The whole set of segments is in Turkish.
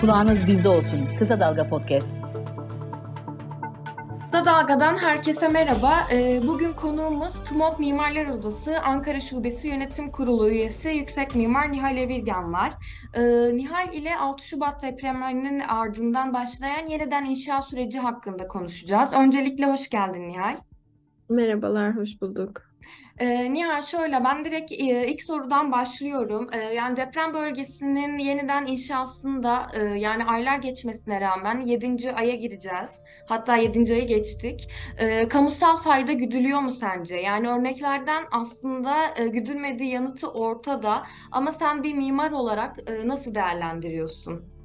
Kulağınız bizde olsun. Kısa Dalga Podcast. Kısa Dalga'dan herkese merhaba. Ee, bugün konuğumuz TUMOP Mimarlar Odası Ankara Şubesi Yönetim Kurulu üyesi Yüksek Mimar Nihal Evirgen var. Ee, Nihal ile 6 Şubat depremlerinin ardından başlayan yeniden inşa süreci hakkında konuşacağız. Öncelikle hoş geldin Nihal. Merhabalar, hoş bulduk. Ee, Nihal şöyle ben direkt e, ilk sorudan başlıyorum. Ee, yani deprem bölgesinin yeniden inşasında e, yani aylar geçmesine rağmen 7. aya gireceğiz. Hatta 7. ayı geçtik. Ee, kamusal fayda güdülüyor mu sence? Yani örneklerden aslında e, güdülmediği yanıtı ortada ama sen bir mimar olarak e, nasıl değerlendiriyorsun?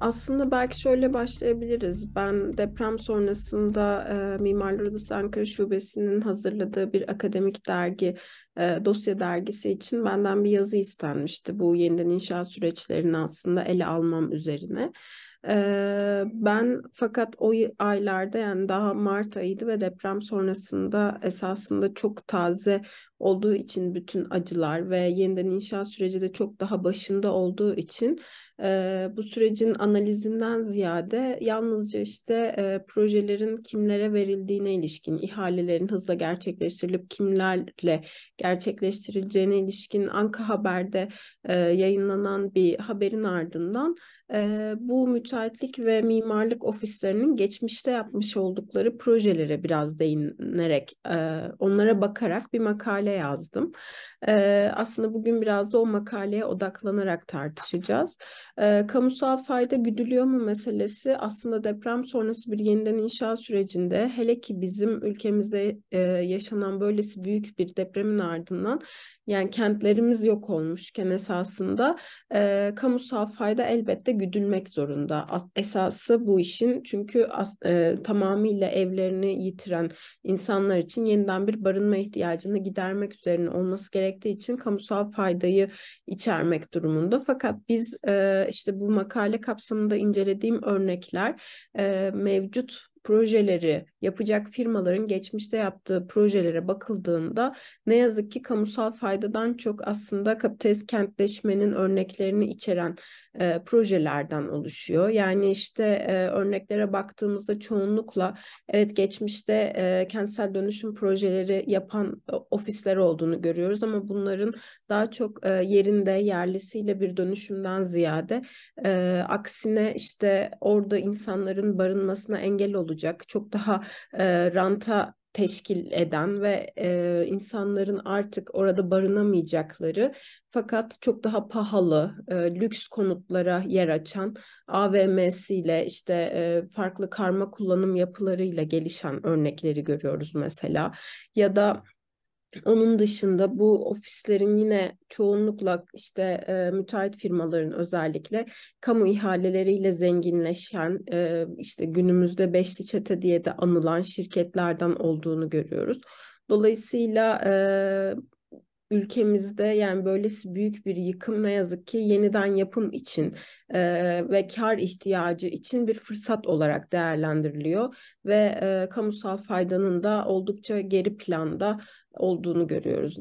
Aslında belki şöyle başlayabiliriz. Ben deprem sonrasında e, Mimarlar Odası Ankara Şubesi'nin hazırladığı bir akademik dergi, e, dosya dergisi için benden bir yazı istenmişti. Bu yeniden inşa süreçlerini aslında ele almam üzerine. Ee, ben fakat o aylarda yani daha Mart ayıydı ve deprem sonrasında esasında çok taze olduğu için bütün acılar ve yeniden inşa süreci de çok daha başında olduğu için e, bu sürecin analizinden ziyade yalnızca işte e, projelerin kimlere verildiğine ilişkin, ihalelerin hızla gerçekleştirilip kimlerle gerçekleştirileceğine ilişkin Anka Haber'de e, yayınlanan bir haberin ardından e, bu müteahhitlik ve mimarlık ofislerinin geçmişte yapmış oldukları projelere biraz değinerek, e, onlara bakarak bir makale yazdım. E, aslında bugün biraz da o makaleye odaklanarak tartışacağız. E, kamusal fayda güdülüyor mu meselesi aslında deprem sonrası bir yeniden inşa sürecinde hele ki bizim ülkemizde e, yaşanan böylesi büyük bir depremin ardından yani kentlerimiz yok olmuşken esasında e, kamusal fayda elbette güdülmek zorunda. Esası bu işin çünkü as, e, tamamıyla evlerini yitiren insanlar için yeniden bir barınma ihtiyacını gidermek üzerine olması gerektiği için kamusal faydayı içermek durumunda. Fakat biz e, işte bu makale kapsamında incelediğim örnekler e, mevcut projeleri yapacak firmaların geçmişte yaptığı projelere bakıldığında ne yazık ki kamusal faydadan çok aslında kapitalist kentleşmenin örneklerini içeren e, projelerden oluşuyor. Yani işte e, örneklere baktığımızda çoğunlukla evet geçmişte e, kentsel dönüşüm projeleri yapan e, ofisler olduğunu görüyoruz ama bunların daha çok e, yerinde yerlisiyle bir dönüşümden ziyade e, aksine işte orada insanların barınmasına engel olacak. Çok daha e, ranta teşkil eden ve e, insanların artık orada barınamayacakları fakat çok daha pahalı e, lüks konutlara yer açan AVM'siyle işte e, farklı karma kullanım yapılarıyla gelişen örnekleri görüyoruz mesela. Ya da onun dışında bu ofislerin yine çoğunlukla işte e, müteahhit firmaların özellikle kamu ihaleleriyle zenginleşen e, işte günümüzde beşli çete diye de anılan şirketlerden olduğunu görüyoruz. Dolayısıyla e, ülkemizde yani böylesi büyük bir yıkım ne yazık ki yeniden yapım için e, ve kar ihtiyacı için bir fırsat olarak değerlendiriliyor ve e, kamusal faydanın da oldukça geri planda olduğunu görüyoruz.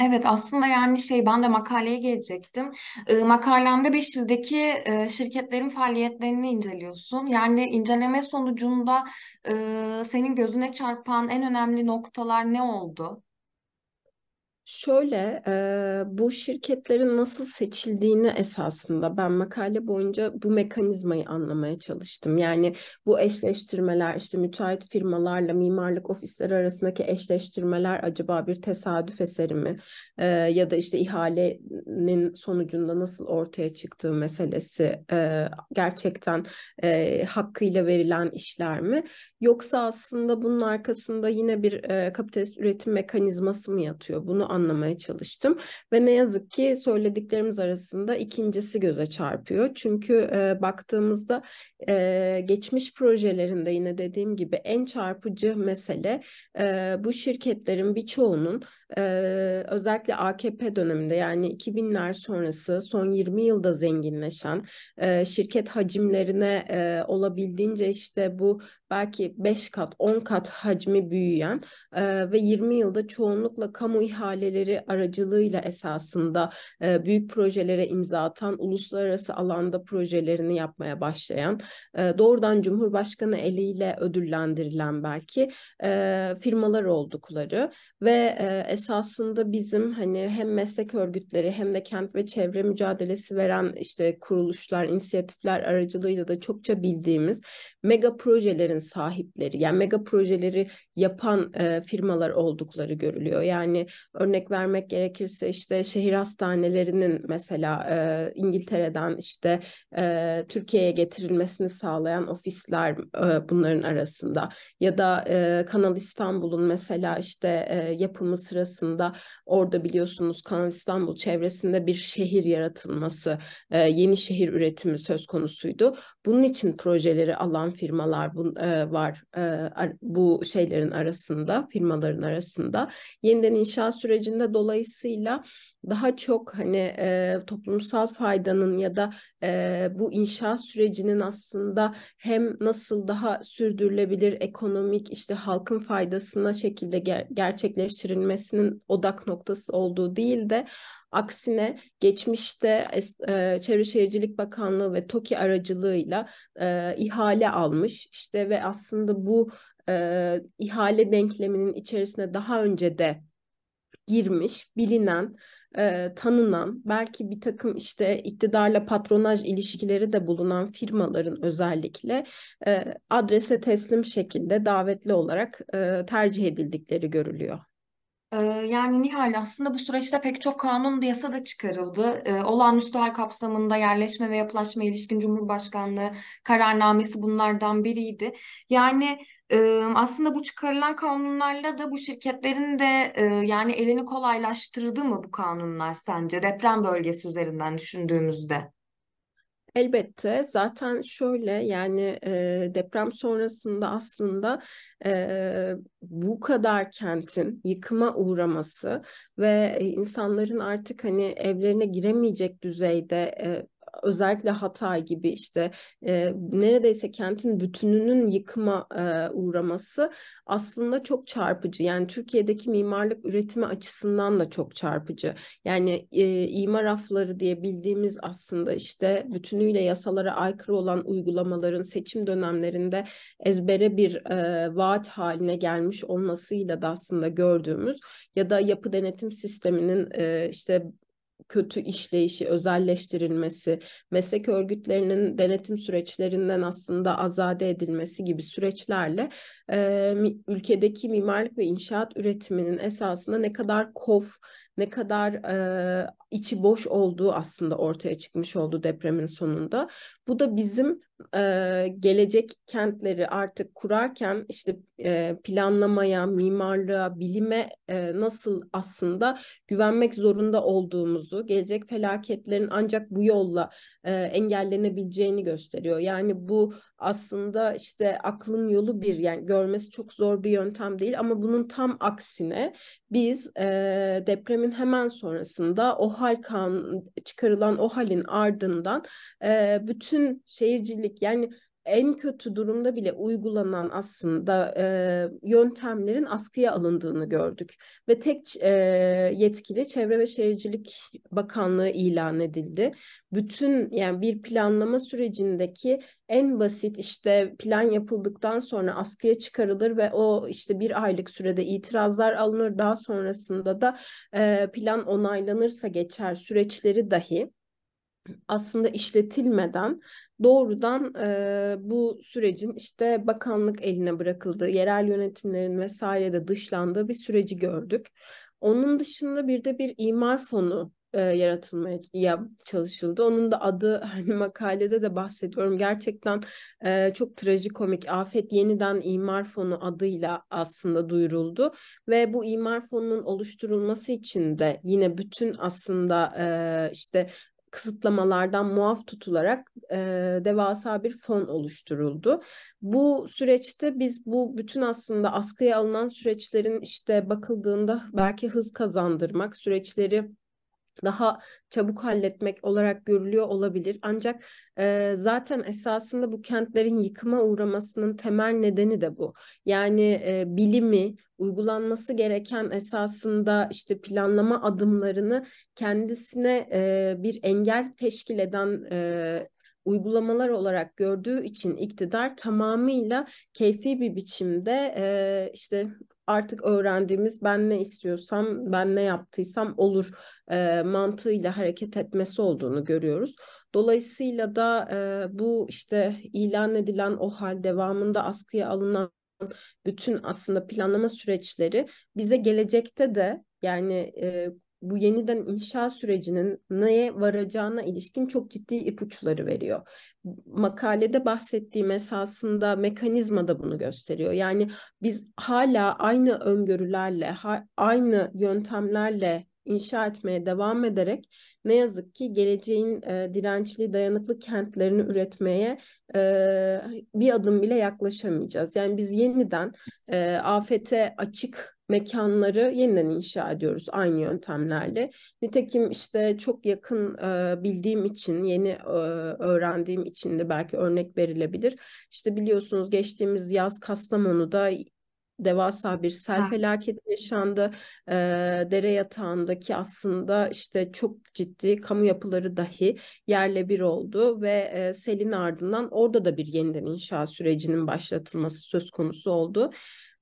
Evet aslında yani şey ben de makaleye gelecektim. E, makalende 5 ildeki e, şirketlerin faaliyetlerini inceliyorsun. Yani inceleme sonucunda e, senin gözüne çarpan en önemli noktalar ne oldu? Şöyle, e, bu şirketlerin nasıl seçildiğini esasında ben makale boyunca bu mekanizmayı anlamaya çalıştım. Yani bu eşleştirmeler, işte müteahhit firmalarla mimarlık ofisleri arasındaki eşleştirmeler acaba bir tesadüf eseri mi? E, ya da işte ihalenin sonucunda nasıl ortaya çıktığı meselesi e, gerçekten e, hakkıyla verilen işler mi? Yoksa aslında bunun arkasında yine bir e, kapitalist üretim mekanizması mı yatıyor? Bunu anlamaya çalıştım ve ne yazık ki söylediklerimiz arasında ikincisi göze çarpıyor. Çünkü e, baktığımızda e, geçmiş projelerinde yine dediğim gibi en çarpıcı mesele e, bu şirketlerin birçoğunun e, özellikle AKP döneminde yani 2000'ler sonrası son 20 yılda zenginleşen e, şirket hacimlerine e, olabildiğince işte bu belki 5 kat, 10 kat hacmi büyüyen e, ve 20 yılda çoğunlukla kamu ihaleleri aracılığıyla esasında e, büyük projelere imza atan, uluslararası alanda projelerini yapmaya başlayan, e, doğrudan Cumhurbaşkanı eliyle ödüllendirilen belki e, firmalar oldukları ve e, esasında bizim hani hem meslek örgütleri hem de kent ve çevre mücadelesi veren işte kuruluşlar, inisiyatifler aracılığıyla da çokça bildiğimiz mega projelerin sahipleri yani mega projeleri yapan e, firmalar oldukları görülüyor. Yani örnek vermek gerekirse işte şehir hastanelerinin mesela e, İngiltere'den işte e, Türkiye'ye getirilmesini sağlayan ofisler e, bunların arasında ya da e, Kanal İstanbul'un mesela işte e, yapımı sırasında orada biliyorsunuz Kanal İstanbul çevresinde bir şehir yaratılması, e, yeni şehir üretimi söz konusuydu. Bunun için projeleri alan firmalar bu, e, var e, bu şeylerin arasında, firmaların arasında. Yeniden inşaat sürecinde dolayısıyla daha çok hani e, toplumsal faydanın ya da e, bu inşaat sürecinin aslında hem nasıl daha sürdürülebilir ekonomik işte halkın faydasına şekilde ger- gerçekleştirilmesinin odak noktası olduğu değil de Aksine geçmişte e, Çevre Şehircilik Bakanlığı ve TOKİ aracılığıyla e, ihale almış işte ve aslında bu e, ihale denkleminin içerisine daha önce de girmiş, bilinen, e, tanınan, belki bir takım işte iktidarla patronaj ilişkileri de bulunan firmaların özellikle e, adrese teslim şekilde davetli olarak e, tercih edildikleri görülüyor. Yani Nihal aslında bu süreçte pek çok kanun yasa da çıkarıldı. Ee, olağanüstü hal kapsamında yerleşme ve yapılaşma ilişkin Cumhurbaşkanlığı kararnamesi bunlardan biriydi. Yani e, aslında bu çıkarılan kanunlarla da bu şirketlerin de e, yani elini kolaylaştırdı mı bu kanunlar sence deprem bölgesi üzerinden düşündüğümüzde? Elbette. Zaten şöyle yani e, deprem sonrasında aslında e, bu kadar kentin yıkıma uğraması ve insanların artık hani evlerine giremeyecek düzeyde e, özellikle Hatay gibi işte e, neredeyse kentin bütününün yıkıma e, uğraması aslında çok çarpıcı. Yani Türkiye'deki mimarlık üretimi açısından da çok çarpıcı. Yani e, imar afları diye bildiğimiz aslında işte bütünüyle yasalara aykırı olan uygulamaların seçim dönemlerinde ezbere bir e, vaat haline gelmiş olmasıyla da aslında gördüğümüz ya da yapı denetim sisteminin e, işte kötü işleyişi, özelleştirilmesi, meslek örgütlerinin denetim süreçlerinden aslında azade edilmesi gibi süreçlerle e, ülkedeki mimarlık ve inşaat üretiminin esasında ne kadar kof, ne kadar e, içi boş olduğu aslında ortaya çıkmış oldu depremin sonunda. Bu da bizim e, gelecek kentleri artık kurarken işte e, planlamaya, mimarlığa, bilime e, nasıl aslında güvenmek zorunda olduğumuzu, gelecek felaketlerin ancak bu yolla e, engellenebileceğini gösteriyor. Yani bu aslında işte aklın yolu bir yani görmesi çok zor bir yöntem değil ama bunun tam aksine biz e, depremin hemen sonrasında o hal kanun çıkarılan o halin ardından e, bütün şehircilik yani en kötü durumda bile uygulanan aslında e, yöntemlerin askıya alındığını gördük ve tek e, yetkili Çevre ve Şehircilik Bakanlığı ilan edildi. Bütün yani bir planlama sürecindeki en basit işte plan yapıldıktan sonra askıya çıkarılır ve o işte bir aylık sürede itirazlar alınır daha sonrasında da e, plan onaylanırsa geçer süreçleri dahi aslında işletilmeden doğrudan e, bu sürecin işte bakanlık eline bırakıldığı, yerel yönetimlerin vesaire de dışlandığı bir süreci gördük. Onun dışında bir de bir imar fonu e, yaratılmaya ya, çalışıldı. Onun da adı hani makalede de bahsediyorum. Gerçekten e, çok trajikomik. Afet Yeniden İmar Fonu adıyla aslında duyuruldu ve bu imar fonunun oluşturulması için de yine bütün aslında e, işte kısıtlamalardan muaf tutularak e, devasa bir fon oluşturuldu. Bu süreçte biz bu bütün aslında askıya alınan süreçlerin işte bakıldığında belki hız kazandırmak, süreçleri daha çabuk halletmek olarak görülüyor olabilir. Ancak e, zaten esasında bu kentlerin yıkıma uğramasının temel nedeni de bu. Yani e, bilimi, uygulanması gereken esasında işte planlama adımlarını kendisine e, bir engel teşkil eden e, uygulamalar olarak gördüğü için iktidar tamamıyla keyfi bir biçimde e, işte artık öğrendiğimiz ben ne istiyorsam, ben ne yaptıysam olur e, mantığıyla hareket etmesi olduğunu görüyoruz. Dolayısıyla da e, bu işte ilan edilen o hal devamında askıya alınan bütün aslında planlama süreçleri bize gelecekte de yani e, bu yeniden inşa sürecinin neye varacağına ilişkin çok ciddi ipuçları veriyor. Makalede bahsettiğim esasında mekanizma da bunu gösteriyor. Yani biz hala aynı öngörülerle, aynı yöntemlerle inşa etmeye devam ederek ne yazık ki geleceğin e, dirençli, dayanıklı kentlerini üretmeye e, bir adım bile yaklaşamayacağız. Yani biz yeniden e, afete açık mekanları yeniden inşa ediyoruz aynı yöntemlerle. Nitekim işte çok yakın e, bildiğim için, yeni e, öğrendiğim için de belki örnek verilebilir. İşte biliyorsunuz geçtiğimiz yaz Kastamonu'da devasa bir sel ha. felaketi yaşandı. E, dere yatağındaki aslında işte çok ciddi kamu yapıları dahi yerle bir oldu ve e, selin ardından orada da bir yeniden inşa sürecinin başlatılması söz konusu oldu.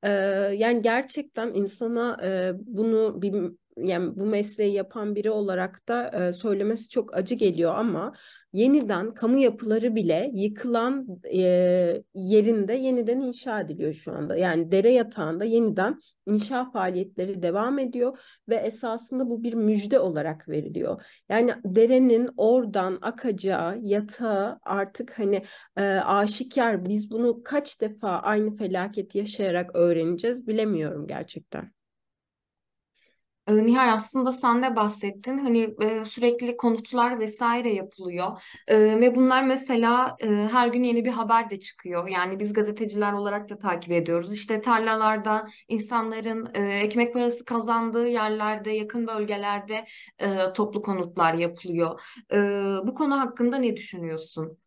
E, yani gerçekten insana e, bunu bir yani bu mesleği yapan biri olarak da e, söylemesi çok acı geliyor ama yeniden kamu yapıları bile yıkılan e, yerinde yeniden inşa ediliyor şu anda. Yani dere yatağında yeniden inşa faaliyetleri devam ediyor ve esasında bu bir müjde olarak veriliyor. Yani derenin oradan akacağı yatağı artık hani e, aşikar biz bunu kaç defa aynı felaket yaşayarak öğreneceğiz bilemiyorum gerçekten. Nihal aslında sen de bahsettin. Hani e, sürekli konutlar vesaire yapılıyor. Ee, ve bunlar mesela e, her gün yeni bir haber de çıkıyor. Yani biz gazeteciler olarak da takip ediyoruz. İşte tarlalarda insanların e, ekmek parası kazandığı yerlerde yakın bölgelerde e, toplu konutlar yapılıyor. E, bu konu hakkında ne düşünüyorsun?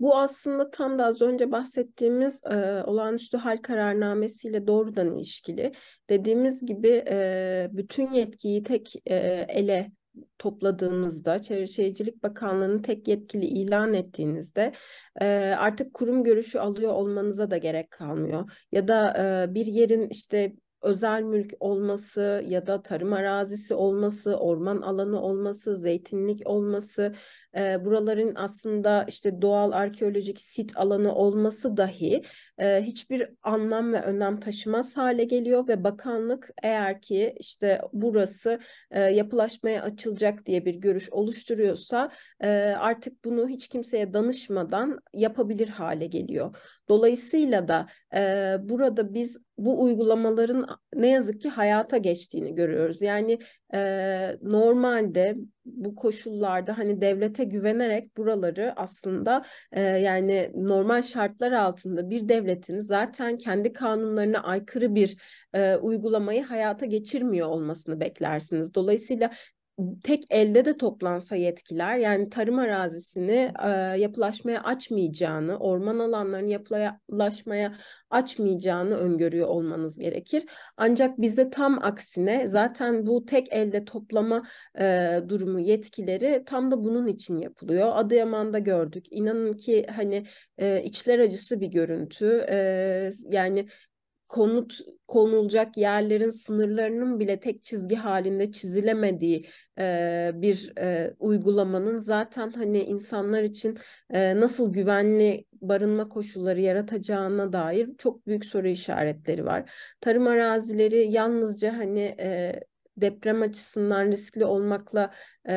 Bu aslında tam da az önce bahsettiğimiz e, olağanüstü hal kararnamesiyle doğrudan ilişkili. Dediğimiz gibi e, bütün yetkiyi tek e, ele topladığınızda, Çevre Şehircilik Bakanlığı'nı tek yetkili ilan ettiğinizde e, artık kurum görüşü alıyor olmanıza da gerek kalmıyor. Ya da e, bir yerin işte özel mülk olması ya da tarım arazisi olması, orman alanı olması, zeytinlik olması, e, buraların aslında işte doğal arkeolojik sit alanı olması dahi e, hiçbir anlam ve önem taşımaz hale geliyor ve bakanlık eğer ki işte burası e, yapılaşmaya açılacak diye bir görüş oluşturuyorsa e, artık bunu hiç kimseye danışmadan yapabilir hale geliyor. Dolayısıyla da e, burada biz bu uygulamaların ne yazık ki hayata geçtiğini görüyoruz. Yani e, normalde bu koşullarda hani devlete güvenerek buraları aslında e, yani normal şartlar altında bir devletin zaten kendi kanunlarına aykırı bir e, uygulamayı hayata geçirmiyor olmasını beklersiniz. Dolayısıyla tek elde de toplansa yetkiler yani tarım arazisini e, yapılaşmaya açmayacağını, orman alanlarını yapılaşmaya açmayacağını öngörüyor olmanız gerekir. Ancak bizde tam aksine zaten bu tek elde toplama e, durumu yetkileri tam da bunun için yapılıyor. Adıyaman'da gördük. İnanın ki hani e, içler acısı bir görüntü. E, yani konut konulacak yerlerin sınırlarının bile tek çizgi halinde çizilemediği e, bir e, uygulamanın zaten hani insanlar için e, nasıl güvenli barınma koşulları yaratacağına dair çok büyük soru işaretleri var. Tarım arazileri yalnızca hani e, deprem açısından riskli olmakla e,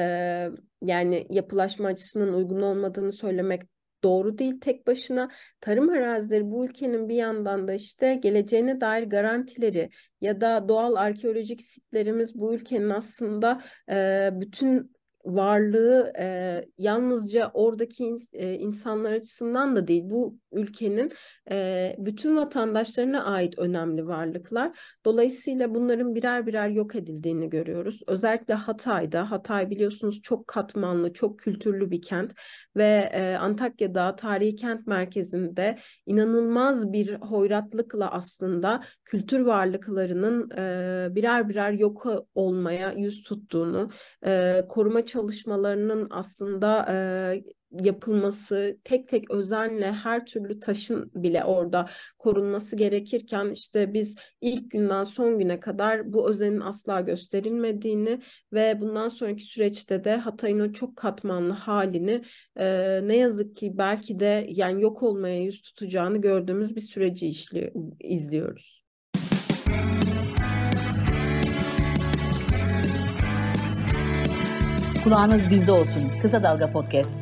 yani yapılaşma açısından uygun olmadığını söylemek doğru değil tek başına. Tarım arazileri bu ülkenin bir yandan da işte geleceğine dair garantileri ya da doğal arkeolojik sitlerimiz bu ülkenin aslında e, bütün varlığı e, yalnızca oradaki in, e, insanlar açısından da değil, bu ülkenin e, bütün vatandaşlarına ait önemli varlıklar. Dolayısıyla bunların birer birer yok edildiğini görüyoruz. Özellikle Hatay'da, Hatay biliyorsunuz çok katmanlı, çok kültürlü bir kent ve e, Antakya'da tarihi kent merkezinde inanılmaz bir hoyratlıkla aslında kültür varlıklarının e, birer birer yok olmaya yüz tuttuğunu, e, koruma çalışmalarının aslında e, yapılması, tek tek özenle her türlü taşın bile orada korunması gerekirken işte biz ilk günden son güne kadar bu özenin asla gösterilmediğini ve bundan sonraki süreçte de Hatay'ın o çok katmanlı halini e, ne yazık ki belki de yani yok olmaya yüz tutacağını gördüğümüz bir süreci işliyor, izliyoruz. Kulağınız bizde olsun. Kısa Dalga Podcast.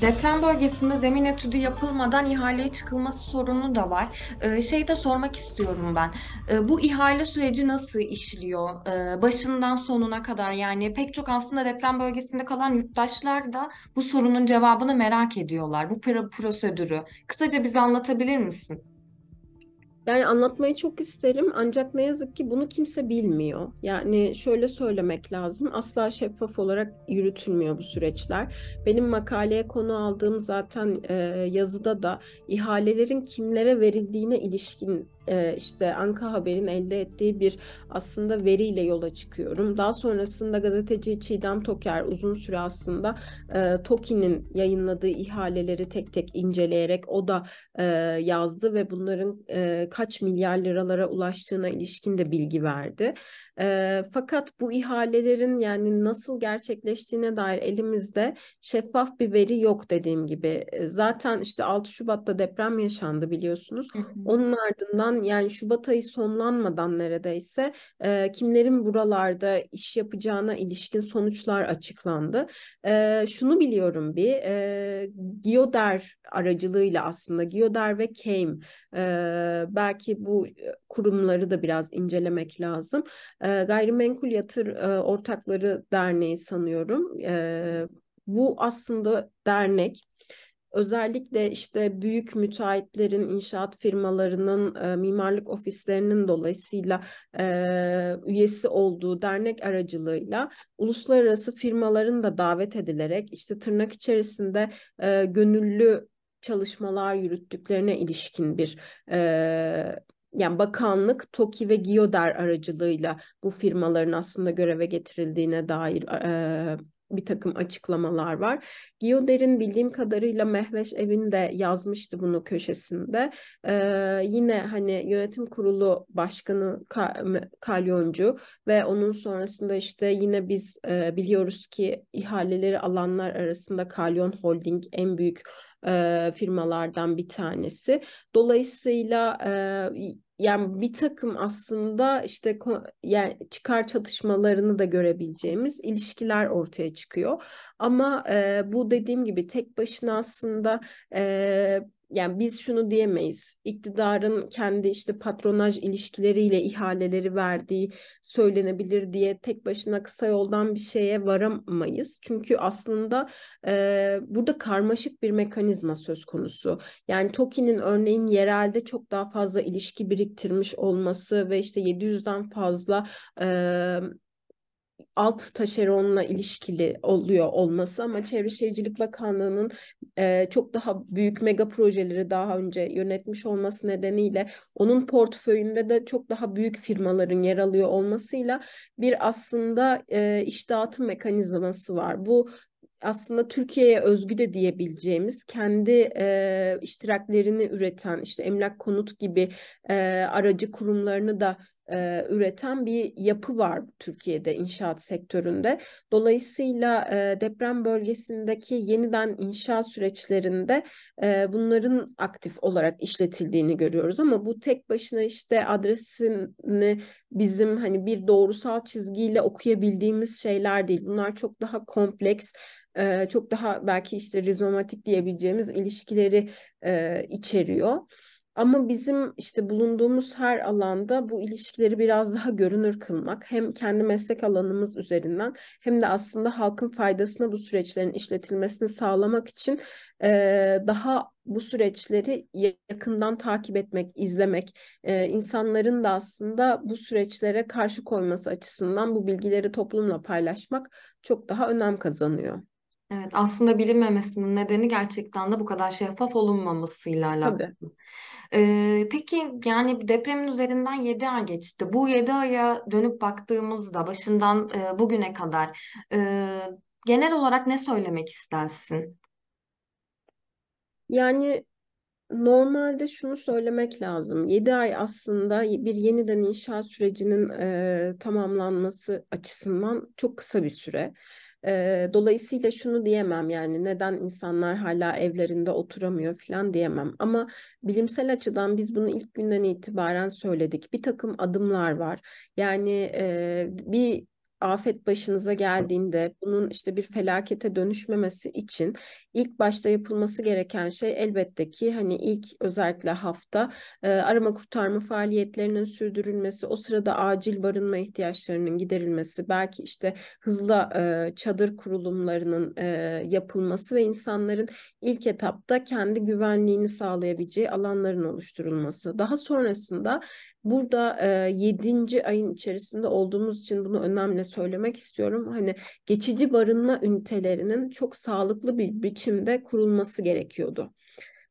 Deprem bölgesinde zemin etüdü yapılmadan ihaleye çıkılması sorunu da var. Ee, şey de sormak istiyorum ben. Ee, bu ihale süreci nasıl işliyor? Ee, başından sonuna kadar yani pek çok aslında deprem bölgesinde kalan yurttaşlar da bu sorunun cevabını merak ediyorlar. Bu prosedürü. Kısaca bize anlatabilir misin? Yani anlatmayı çok isterim ancak ne yazık ki bunu kimse bilmiyor. Yani şöyle söylemek lazım. Asla şeffaf olarak yürütülmüyor bu süreçler. Benim makaleye konu aldığım zaten e, yazıda da ihalelerin kimlere verildiğine ilişkin e, işte Anka Haber'in elde ettiği bir aslında veriyle yola çıkıyorum. Daha sonrasında gazeteci Çiğdem Toker uzun süre aslında e, TOKİ'nin yayınladığı ihaleleri tek tek inceleyerek o da e, yazdı ve bunların e, kaç milyar liralara ulaştığına ilişkin de bilgi verdi. E, fakat bu ihalelerin yani nasıl gerçekleştiğine dair elimizde şeffaf bir veri yok dediğim gibi. Zaten işte 6 Şubat'ta deprem yaşandı biliyorsunuz. Onun ardından yani Şubat ayı sonlanmadan neredeyse e, kimlerin buralarda iş yapacağına ilişkin sonuçlar açıklandı. E, şunu biliyorum bir e, Gioder aracılığıyla aslında Gioder ve Keim e, belki bu kurumları da biraz incelemek lazım. E, Gayrimenkul Yatır e, Ortakları Derneği sanıyorum. E, bu aslında dernek özellikle işte büyük müteahhitlerin, inşaat firmalarının, e, mimarlık ofislerinin dolayısıyla e, üyesi olduğu dernek aracılığıyla uluslararası firmaların da davet edilerek işte tırnak içerisinde gönüllü çalışmalar yürüttüklerine ilişkin bir e, yani bakanlık TOKİ ve GİODER aracılığıyla bu firmaların aslında göreve getirildiğine dair e, bir takım açıklamalar var. Giyoder'in bildiğim kadarıyla Mehveş Evin de yazmıştı bunu köşesinde. Ee, yine hani yönetim kurulu başkanı Kalyoncu ve onun sonrasında işte yine biz e, biliyoruz ki ihaleleri alanlar arasında Kalyon Holding en büyük e, firmalardan bir tanesi. Dolayısıyla e, yani bir takım aslında işte yani çıkar çatışmalarını da görebileceğimiz ilişkiler ortaya çıkıyor. Ama e, bu dediğim gibi tek başına aslında e, yani biz şunu diyemeyiz. İktidarın kendi işte patronaj ilişkileriyle ihaleleri verdiği söylenebilir diye tek başına kısa yoldan bir şeye varamayız. Çünkü aslında e, burada karmaşık bir mekanizma söz konusu. Yani TOKİ'nin örneğin yerelde çok daha fazla ilişki biriktirmiş olması ve işte 700'den fazla e, alt taşeronla ilişkili oluyor olması ama Çevre Şehircilik Bakanlığı'nın e, çok daha büyük mega projeleri daha önce yönetmiş olması nedeniyle onun portföyünde de çok daha büyük firmaların yer alıyor olmasıyla bir aslında e, iş dağıtım mekanizması var. Bu aslında Türkiye'ye özgü de diyebileceğimiz kendi e, iştiraklerini üreten işte emlak konut gibi e, aracı kurumlarını da e, üreten bir yapı var Türkiye'de inşaat sektöründe. Dolayısıyla e, deprem bölgesindeki yeniden inşaat süreçlerinde e, bunların aktif olarak işletildiğini görüyoruz ama bu tek başına işte adresini bizim hani bir doğrusal çizgiyle okuyabildiğimiz şeyler değil. Bunlar çok daha kompleks e, çok daha belki işte rizomatik diyebileceğimiz ilişkileri e, içeriyor. Ama bizim işte bulunduğumuz her alanda bu ilişkileri biraz daha görünür kılmak hem kendi meslek alanımız üzerinden hem de aslında halkın faydasına bu süreçlerin işletilmesini sağlamak için e, daha bu süreçleri yakından takip etmek, izlemek, e, insanların da aslında bu süreçlere karşı koyması açısından bu bilgileri toplumla paylaşmak çok daha önem kazanıyor. Evet, aslında bilinmemesinin nedeni gerçekten de bu kadar şeffaf olunmamasıyla alakalı. Ee, peki yani depremin üzerinden 7 ay geçti. Bu 7 aya dönüp baktığımızda başından e, bugüne kadar e, genel olarak ne söylemek istersin? Yani Normalde şunu söylemek lazım. 7 ay aslında bir yeniden inşa sürecinin e, tamamlanması açısından çok kısa bir süre. E, dolayısıyla şunu diyemem yani neden insanlar hala evlerinde oturamıyor falan diyemem. Ama bilimsel açıdan biz bunu ilk günden itibaren söyledik. Bir takım adımlar var. Yani e, bir afet başınıza geldiğinde bunun işte bir felakete dönüşmemesi için ilk başta yapılması gereken şey elbette ki hani ilk özellikle hafta e, arama kurtarma faaliyetlerinin sürdürülmesi, o sırada acil barınma ihtiyaçlarının giderilmesi, belki işte hızlı e, çadır kurulumlarının e, yapılması ve insanların ilk etapta kendi güvenliğini sağlayabileceği alanların oluşturulması. Daha sonrasında Burada e, 7. ayın içerisinde olduğumuz için bunu önemli söylemek istiyorum. Hani geçici barınma ünitelerinin çok sağlıklı bir biçimde kurulması gerekiyordu.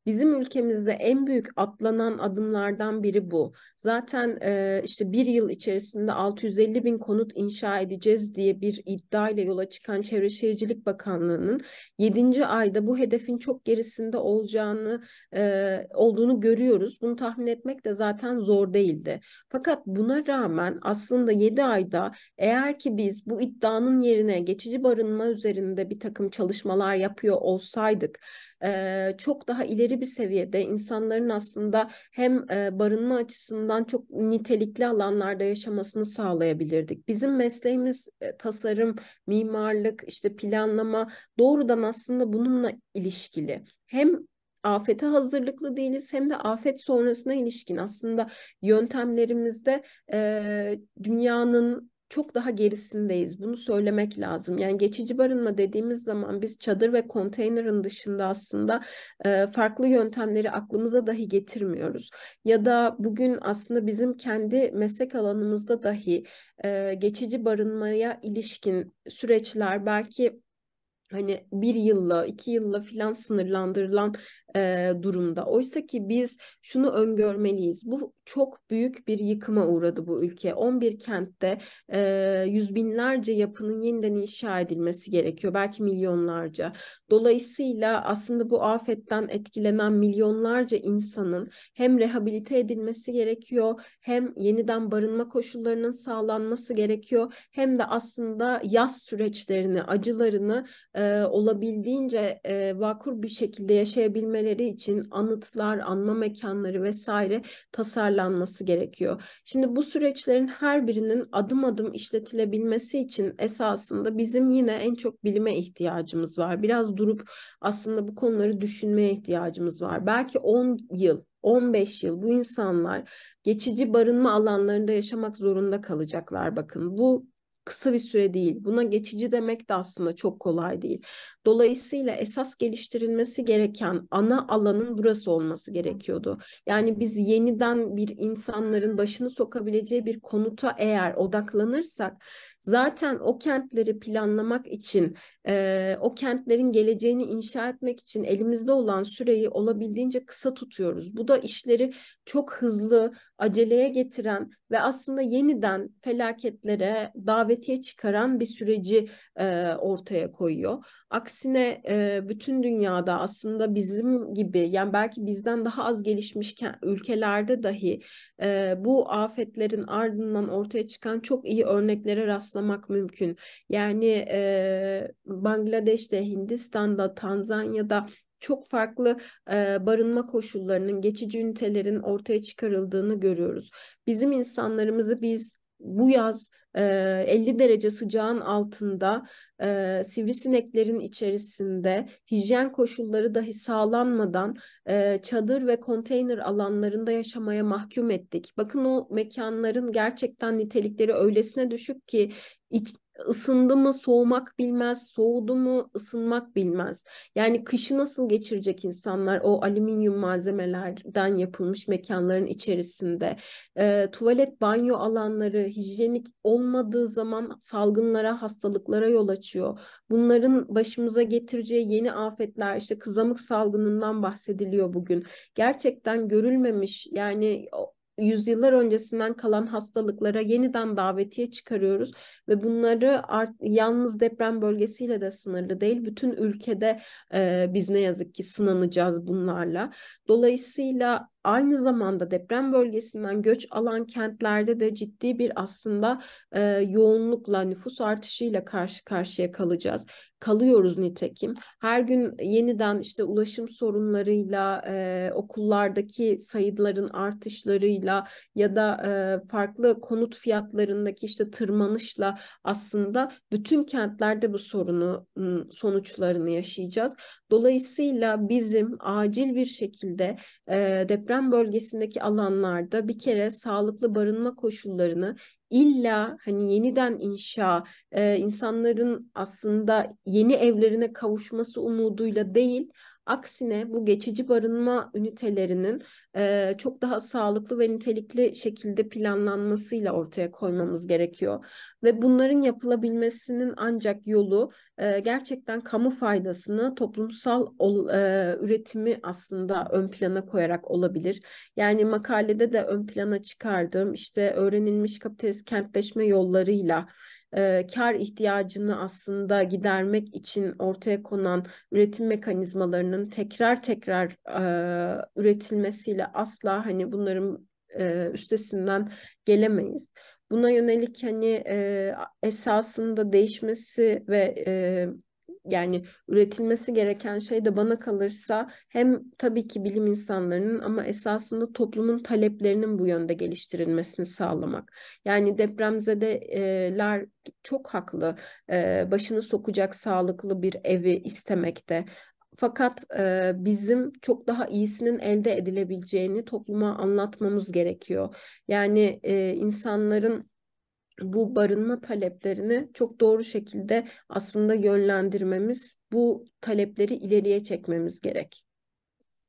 Bizim ülkemizde en büyük atlanan adımlardan biri bu. Zaten e, işte bir yıl içerisinde 650 bin konut inşa edeceğiz diye bir iddia ile yola çıkan Çevre Şehircilik Bakanlığı'nın 7. ayda bu hedefin çok gerisinde olacağını e, olduğunu görüyoruz. Bunu tahmin etmek de zaten zor değildi. Fakat buna rağmen aslında 7 ayda eğer ki biz bu iddianın yerine geçici barınma üzerinde bir takım çalışmalar yapıyor olsaydık e, çok daha ileri bir seviyede insanların aslında hem e, barınma açısından çok nitelikli alanlarda yaşamasını sağlayabilirdik. Bizim mesleğimiz e, tasarım, mimarlık, işte planlama doğrudan aslında bununla ilişkili. Hem afete hazırlıklı değiliz hem de afet sonrasına ilişkin aslında yöntemlerimizde e, dünyanın çok daha gerisindeyiz. Bunu söylemek lazım. Yani geçici barınma dediğimiz zaman biz çadır ve konteynerin dışında aslında e, farklı yöntemleri aklımıza dahi getirmiyoruz. Ya da bugün aslında bizim kendi meslek alanımızda dahi e, geçici barınmaya ilişkin süreçler belki hani bir yılla, iki yılla filan sınırlandırılan e, durumda. Oysa ki biz şunu öngörmeliyiz. Bu çok büyük bir yıkıma uğradı bu ülke. 11 kentte e, yüz binlerce yapının yeniden inşa edilmesi gerekiyor. Belki milyonlarca. Dolayısıyla aslında bu afetten etkilenen milyonlarca insanın hem rehabilite edilmesi gerekiyor, hem yeniden barınma koşullarının sağlanması gerekiyor, hem de aslında yaz süreçlerini, acılarını olabildiğince e, vakur bir şekilde yaşayabilmeleri için anıtlar, anma mekanları vesaire tasarlanması gerekiyor. Şimdi bu süreçlerin her birinin adım adım işletilebilmesi için esasında bizim yine en çok bilime ihtiyacımız var. Biraz durup aslında bu konuları düşünmeye ihtiyacımız var. Belki 10 yıl 15 yıl bu insanlar geçici barınma alanlarında yaşamak zorunda kalacaklar bakın. Bu kısa bir süre değil. Buna geçici demek de aslında çok kolay değil. Dolayısıyla esas geliştirilmesi gereken ana alanın burası olması gerekiyordu. Yani biz yeniden bir insanların başını sokabileceği bir konuta eğer odaklanırsak zaten o kentleri planlamak için, e, o kentlerin geleceğini inşa etmek için elimizde olan süreyi olabildiğince kısa tutuyoruz. Bu da işleri çok hızlı, aceleye getiren ve aslında yeniden felaketlere davetiye çıkaran bir süreci e, ortaya koyuyor. Aksine e, bütün dünyada aslında bizim gibi yani belki bizden daha az gelişmiş ülkelerde dahi e, bu afetlerin ardından ortaya çıkan çok iyi örneklere rastlamak mümkün. Yani e, Bangladeş'te, Hindistan'da, Tanzanya'da çok farklı e, barınma koşullarının, geçici ünitelerin ortaya çıkarıldığını görüyoruz. Bizim insanlarımızı biz bu yaz e, 50 derece sıcağın altında e, sivrisineklerin içerisinde hijyen koşulları dahi sağlanmadan e, çadır ve konteyner alanlarında yaşamaya mahkum ettik. Bakın o mekanların gerçekten nitelikleri öylesine düşük ki iç, ısındı mı soğumak bilmez, soğudu mu ısınmak bilmez. Yani kışı nasıl geçirecek insanlar o alüminyum malzemelerden yapılmış mekanların içerisinde? E, tuvalet, banyo alanları hijyenik olmadığı zaman salgınlara, hastalıklara yol açıyor. Bunların başımıza getireceği yeni afetler, işte kızamık salgınından bahsediliyor bugün. Gerçekten görülmemiş yani yüzyıllar öncesinden kalan hastalıklara yeniden davetiye çıkarıyoruz ve bunları art, yalnız deprem bölgesiyle de sınırlı değil. Bütün ülkede e, biz ne yazık ki sınanacağız bunlarla. Dolayısıyla aynı zamanda deprem bölgesinden göç alan kentlerde de ciddi bir aslında e, yoğunlukla nüfus artışıyla karşı karşıya kalacağız. Kalıyoruz nitekim. Her gün yeniden işte ulaşım sorunlarıyla, e, okullardaki sayıların artışlarıyla ya da e, farklı konut fiyatlarındaki işte tırmanışla aslında bütün kentlerde bu sorunu sonuçlarını yaşayacağız. Dolayısıyla bizim acil bir şekilde e, deprem bölgesindeki alanlarda bir kere sağlıklı barınma koşullarını illa hani yeniden inşa e, insanların aslında yeni evlerine kavuşması umuduyla değil Aksine bu geçici barınma ünitelerinin e, çok daha sağlıklı ve nitelikli şekilde planlanmasıyla ortaya koymamız gerekiyor. Ve bunların yapılabilmesinin ancak yolu e, gerçekten kamu faydasını, toplumsal ol, e, üretimi aslında ön plana koyarak olabilir. Yani makalede de ön plana çıkardığım işte öğrenilmiş kapitalist kentleşme yollarıyla e, kar ihtiyacını aslında gidermek için ortaya konan üretim mekanizmalarının tekrar tekrar e, üretilmesiyle asla hani bunların e, üstesinden gelemeyiz. Buna yönelik hani e, esasında değişmesi ve e, yani üretilmesi gereken şey de bana kalırsa hem tabii ki bilim insanlarının ama esasında toplumun taleplerinin bu yönde geliştirilmesini sağlamak. Yani depremzedeler çok haklı. Başını sokacak sağlıklı bir evi istemekte. Fakat e, bizim çok daha iyisinin elde edilebileceğini topluma anlatmamız gerekiyor. Yani e, insanların bu barınma taleplerini çok doğru şekilde aslında yönlendirmemiz, bu talepleri ileriye çekmemiz gerek.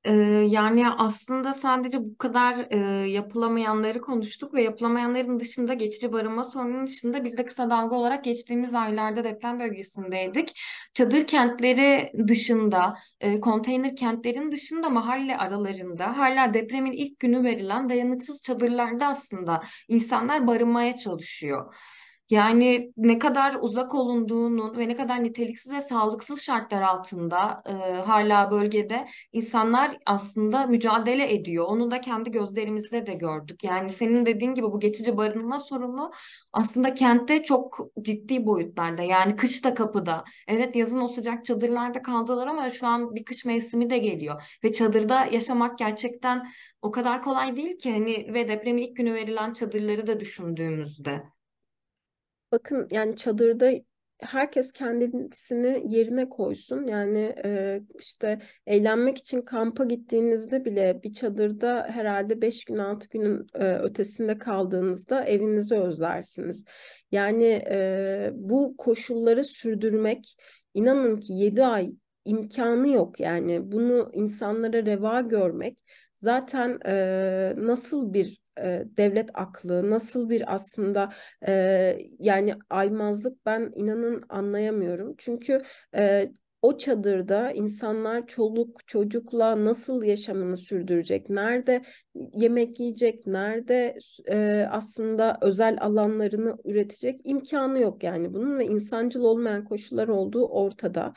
Ee, yani aslında sadece bu kadar e, yapılamayanları konuştuk ve yapılamayanların dışında geçici barınma sorununun dışında biz de kısa dalga olarak geçtiğimiz aylarda deprem bölgesindeydik. Çadır kentleri dışında, e, konteyner kentlerin dışında mahalle aralarında hala depremin ilk günü verilen dayanıksız çadırlarda aslında insanlar barınmaya çalışıyor. Yani ne kadar uzak olunduğunun ve ne kadar niteliksiz ve sağlıksız şartlar altında e, hala bölgede insanlar aslında mücadele ediyor. Onu da kendi gözlerimizle de gördük. Yani senin dediğin gibi bu geçici barınma sorunu aslında kentte çok ciddi boyutlarda. Yani kış da kapıda. Evet yazın o sıcak çadırlarda kaldılar ama şu an bir kış mevsimi de geliyor. Ve çadırda yaşamak gerçekten o kadar kolay değil ki hani ve depremin ilk günü verilen çadırları da düşündüğümüzde. Bakın yani çadırda herkes kendisini yerine koysun. Yani e, işte eğlenmek için kampa gittiğinizde bile bir çadırda herhalde 5 gün 6 günün e, ötesinde kaldığınızda evinizi özlersiniz. Yani e, bu koşulları sürdürmek inanın ki 7 ay imkanı yok yani bunu insanlara reva görmek zaten e, nasıl bir e, devlet aklı, nasıl bir aslında e, yani aymazlık ben inanın anlayamıyorum. Çünkü e, o çadırda insanlar çoluk çocukla nasıl yaşamını sürdürecek? Nerede yemek yiyecek? Nerede e, aslında özel alanlarını üretecek? imkanı yok yani bunun ve insancıl olmayan koşullar olduğu ortada.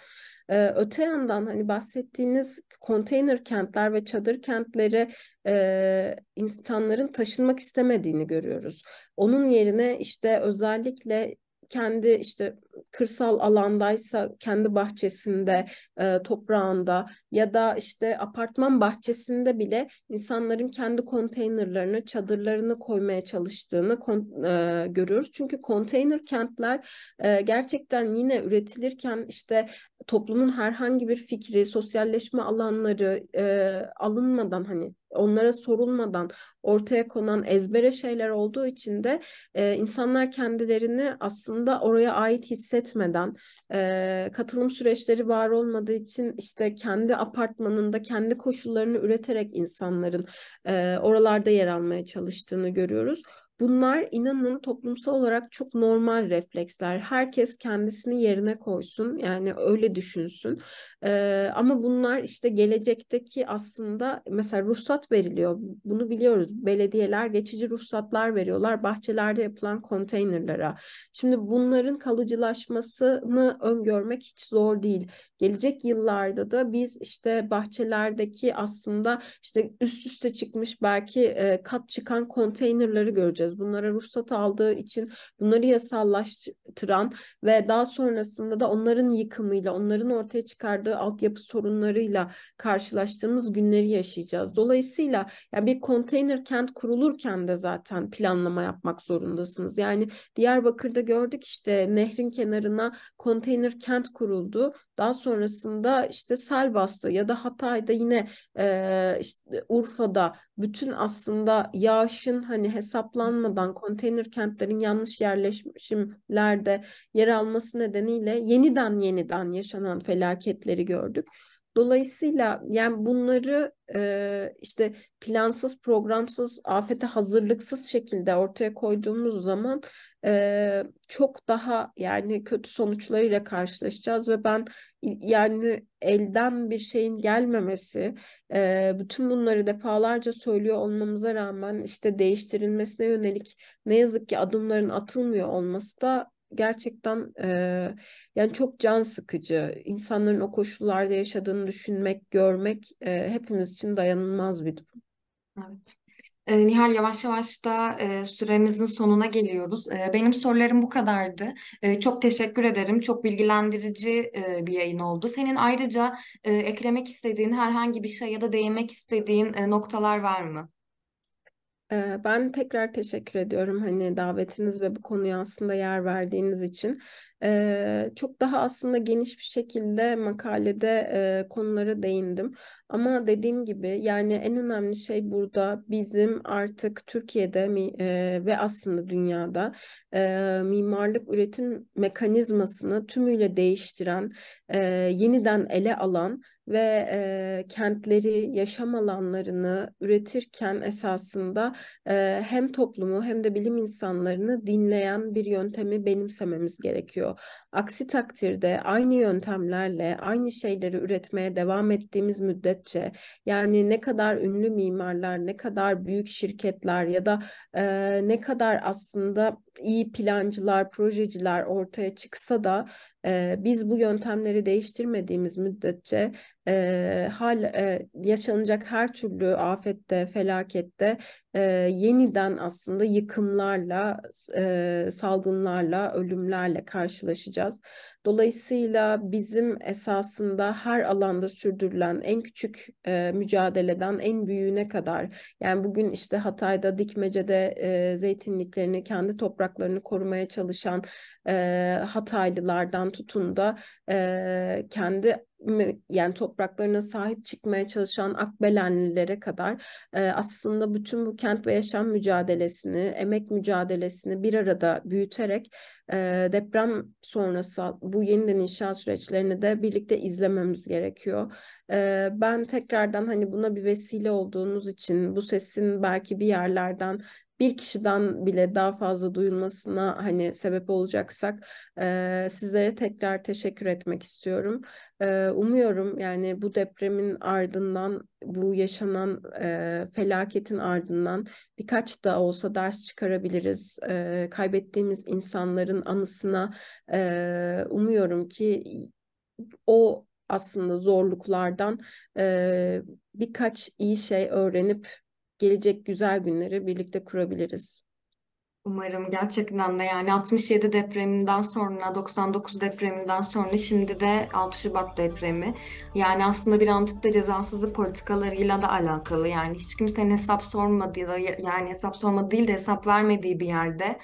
Ee, öte yandan hani bahsettiğiniz konteyner kentler ve çadır kentleri e, insanların taşınmak istemediğini görüyoruz. Onun yerine işte özellikle kendi işte kırsal alandaysa kendi bahçesinde, e, toprağında ya da işte apartman bahçesinde bile insanların kendi konteynerlarını, çadırlarını koymaya çalıştığını e, görüyoruz. Çünkü konteyner kentler e, gerçekten yine üretilirken işte toplumun herhangi bir fikri, sosyalleşme alanları e, alınmadan hani onlara sorulmadan ortaya konan ezbere şeyler olduğu için de e, insanlar kendilerini aslında oraya ait hissetmeden e, katılım süreçleri var olmadığı için işte kendi apartmanında kendi koşullarını üreterek insanların e, oralarda yer almaya çalıştığını görüyoruz. Bunlar inanın toplumsal olarak çok normal refleksler. Herkes kendisini yerine koysun yani öyle düşünsün. Ee, ama bunlar işte gelecekteki aslında mesela ruhsat veriliyor. Bunu biliyoruz. Belediyeler geçici ruhsatlar veriyorlar bahçelerde yapılan konteynerlara. Şimdi bunların kalıcılaşmasını öngörmek hiç zor değil. Gelecek yıllarda da biz işte bahçelerdeki aslında işte üst üste çıkmış belki e, kat çıkan konteynerları göreceğiz. Bunlara ruhsat aldığı için bunları yasallaştıran ve daha sonrasında da onların yıkımıyla, onların ortaya çıkardığı altyapı sorunlarıyla karşılaştığımız günleri yaşayacağız. Dolayısıyla yani bir konteyner kent kurulurken de zaten planlama yapmak zorundasınız. Yani Diyarbakır'da gördük işte nehrin kenarına konteyner kent kuruldu. Daha sonrasında işte sel bastı ya da Hatay'da yine e, işte Urfa'da bütün aslında yağışın hani hesaplanmadan konteyner kentlerin yanlış yerleşimlerde yer alması nedeniyle yeniden yeniden yaşanan felaketleri gördük. Dolayısıyla yani bunları e, işte plansız, programsız, afete hazırlıksız şekilde ortaya koyduğumuz zaman e, çok daha yani kötü sonuçlarıyla karşılaşacağız ve ben yani elden bir şeyin gelmemesi, e, bütün bunları defalarca söylüyor olmamıza rağmen işte değiştirilmesine yönelik ne yazık ki adımların atılmıyor olması da gerçekten e, yani çok can sıkıcı. İnsanların o koşullarda yaşadığını düşünmek, görmek e, hepimiz için dayanılmaz bir durum. Evet. E, Nihal yavaş yavaş da e, süremizin sonuna geliyoruz. E, benim sorularım bu kadardı. E, çok teşekkür ederim. Çok bilgilendirici e, bir yayın oldu. Senin ayrıca e, eklemek istediğin herhangi bir şey ya da değinmek istediğin e, noktalar var mı? Ben tekrar teşekkür ediyorum hani davetiniz ve bu konuya aslında yer verdiğiniz için. Çok daha aslında geniş bir şekilde makalede konulara değindim. Ama dediğim gibi yani en önemli şey burada bizim artık Türkiye'de ve aslında dünyada mimarlık üretim mekanizmasını tümüyle değiştiren, yeniden ele alan ve e, kentleri, yaşam alanlarını üretirken esasında e, hem toplumu hem de bilim insanlarını dinleyen bir yöntemi benimsememiz gerekiyor. Aksi takdirde aynı yöntemlerle aynı şeyleri üretmeye devam ettiğimiz müddetçe yani ne kadar ünlü mimarlar, ne kadar büyük şirketler ya da e, ne kadar aslında iyi plancılar, projeciler ortaya çıksa da biz bu yöntemleri değiştirmediğimiz müddetçe e, hal e, yaşanacak her türlü afette, felakette e, yeniden aslında yıkımlarla, e, salgınlarla, ölümlerle karşılaşacağız. Dolayısıyla bizim esasında her alanda sürdürülen en küçük e, mücadeleden en büyüğüne kadar yani bugün işte Hatay'da Dikmece'de e, zeytinliklerini kendi topraklarını korumaya çalışan e, Hataylılardan tutun da e, kendi yani topraklarına sahip çıkmaya çalışan Akbelenlilere kadar e, aslında bütün bu kent ve yaşam mücadelesini, emek mücadelesini bir arada büyüterek e, deprem sonrası bu yeniden inşa süreçlerini de birlikte izlememiz gerekiyor. E, ben tekrardan hani buna bir vesile olduğunuz için bu sesin belki bir yerlerden bir kişiden bile daha fazla duyulmasına hani sebep olacaksak e, sizlere tekrar teşekkür etmek istiyorum. E, umuyorum yani bu depremin ardından bu yaşanan e, felaketin ardından birkaç da olsa ders çıkarabiliriz. E, kaybettiğimiz insanların anısına e, umuyorum ki o aslında zorluklardan e, birkaç iyi şey öğrenip gelecek güzel günleri birlikte kurabiliriz. Umarım gerçekten de yani 67 depreminden sonra 99 depreminden sonra şimdi de 6 Şubat depremi. Yani aslında birazcık da cezasızlık politikalarıyla da alakalı. Yani hiç kimsenin hesap sormadığı yani hesap sormadığı değil de hesap vermediği bir yerde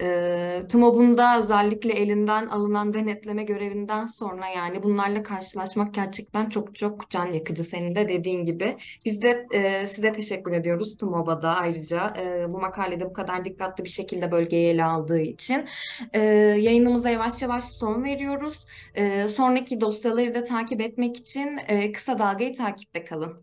e, TMOB'un da özellikle elinden alınan denetleme görevinden sonra yani bunlarla karşılaşmak gerçekten çok çok can yakıcı senin de dediğin gibi. Biz de e, size teşekkür ediyoruz TMOB'a da ayrıca e, bu makalede bu kadar dikkatli bir şekilde bölgeyi ele aldığı için. E, yayınımıza yavaş yavaş son veriyoruz. E, sonraki dosyaları da takip etmek için e, kısa dalgayı takipte kalın.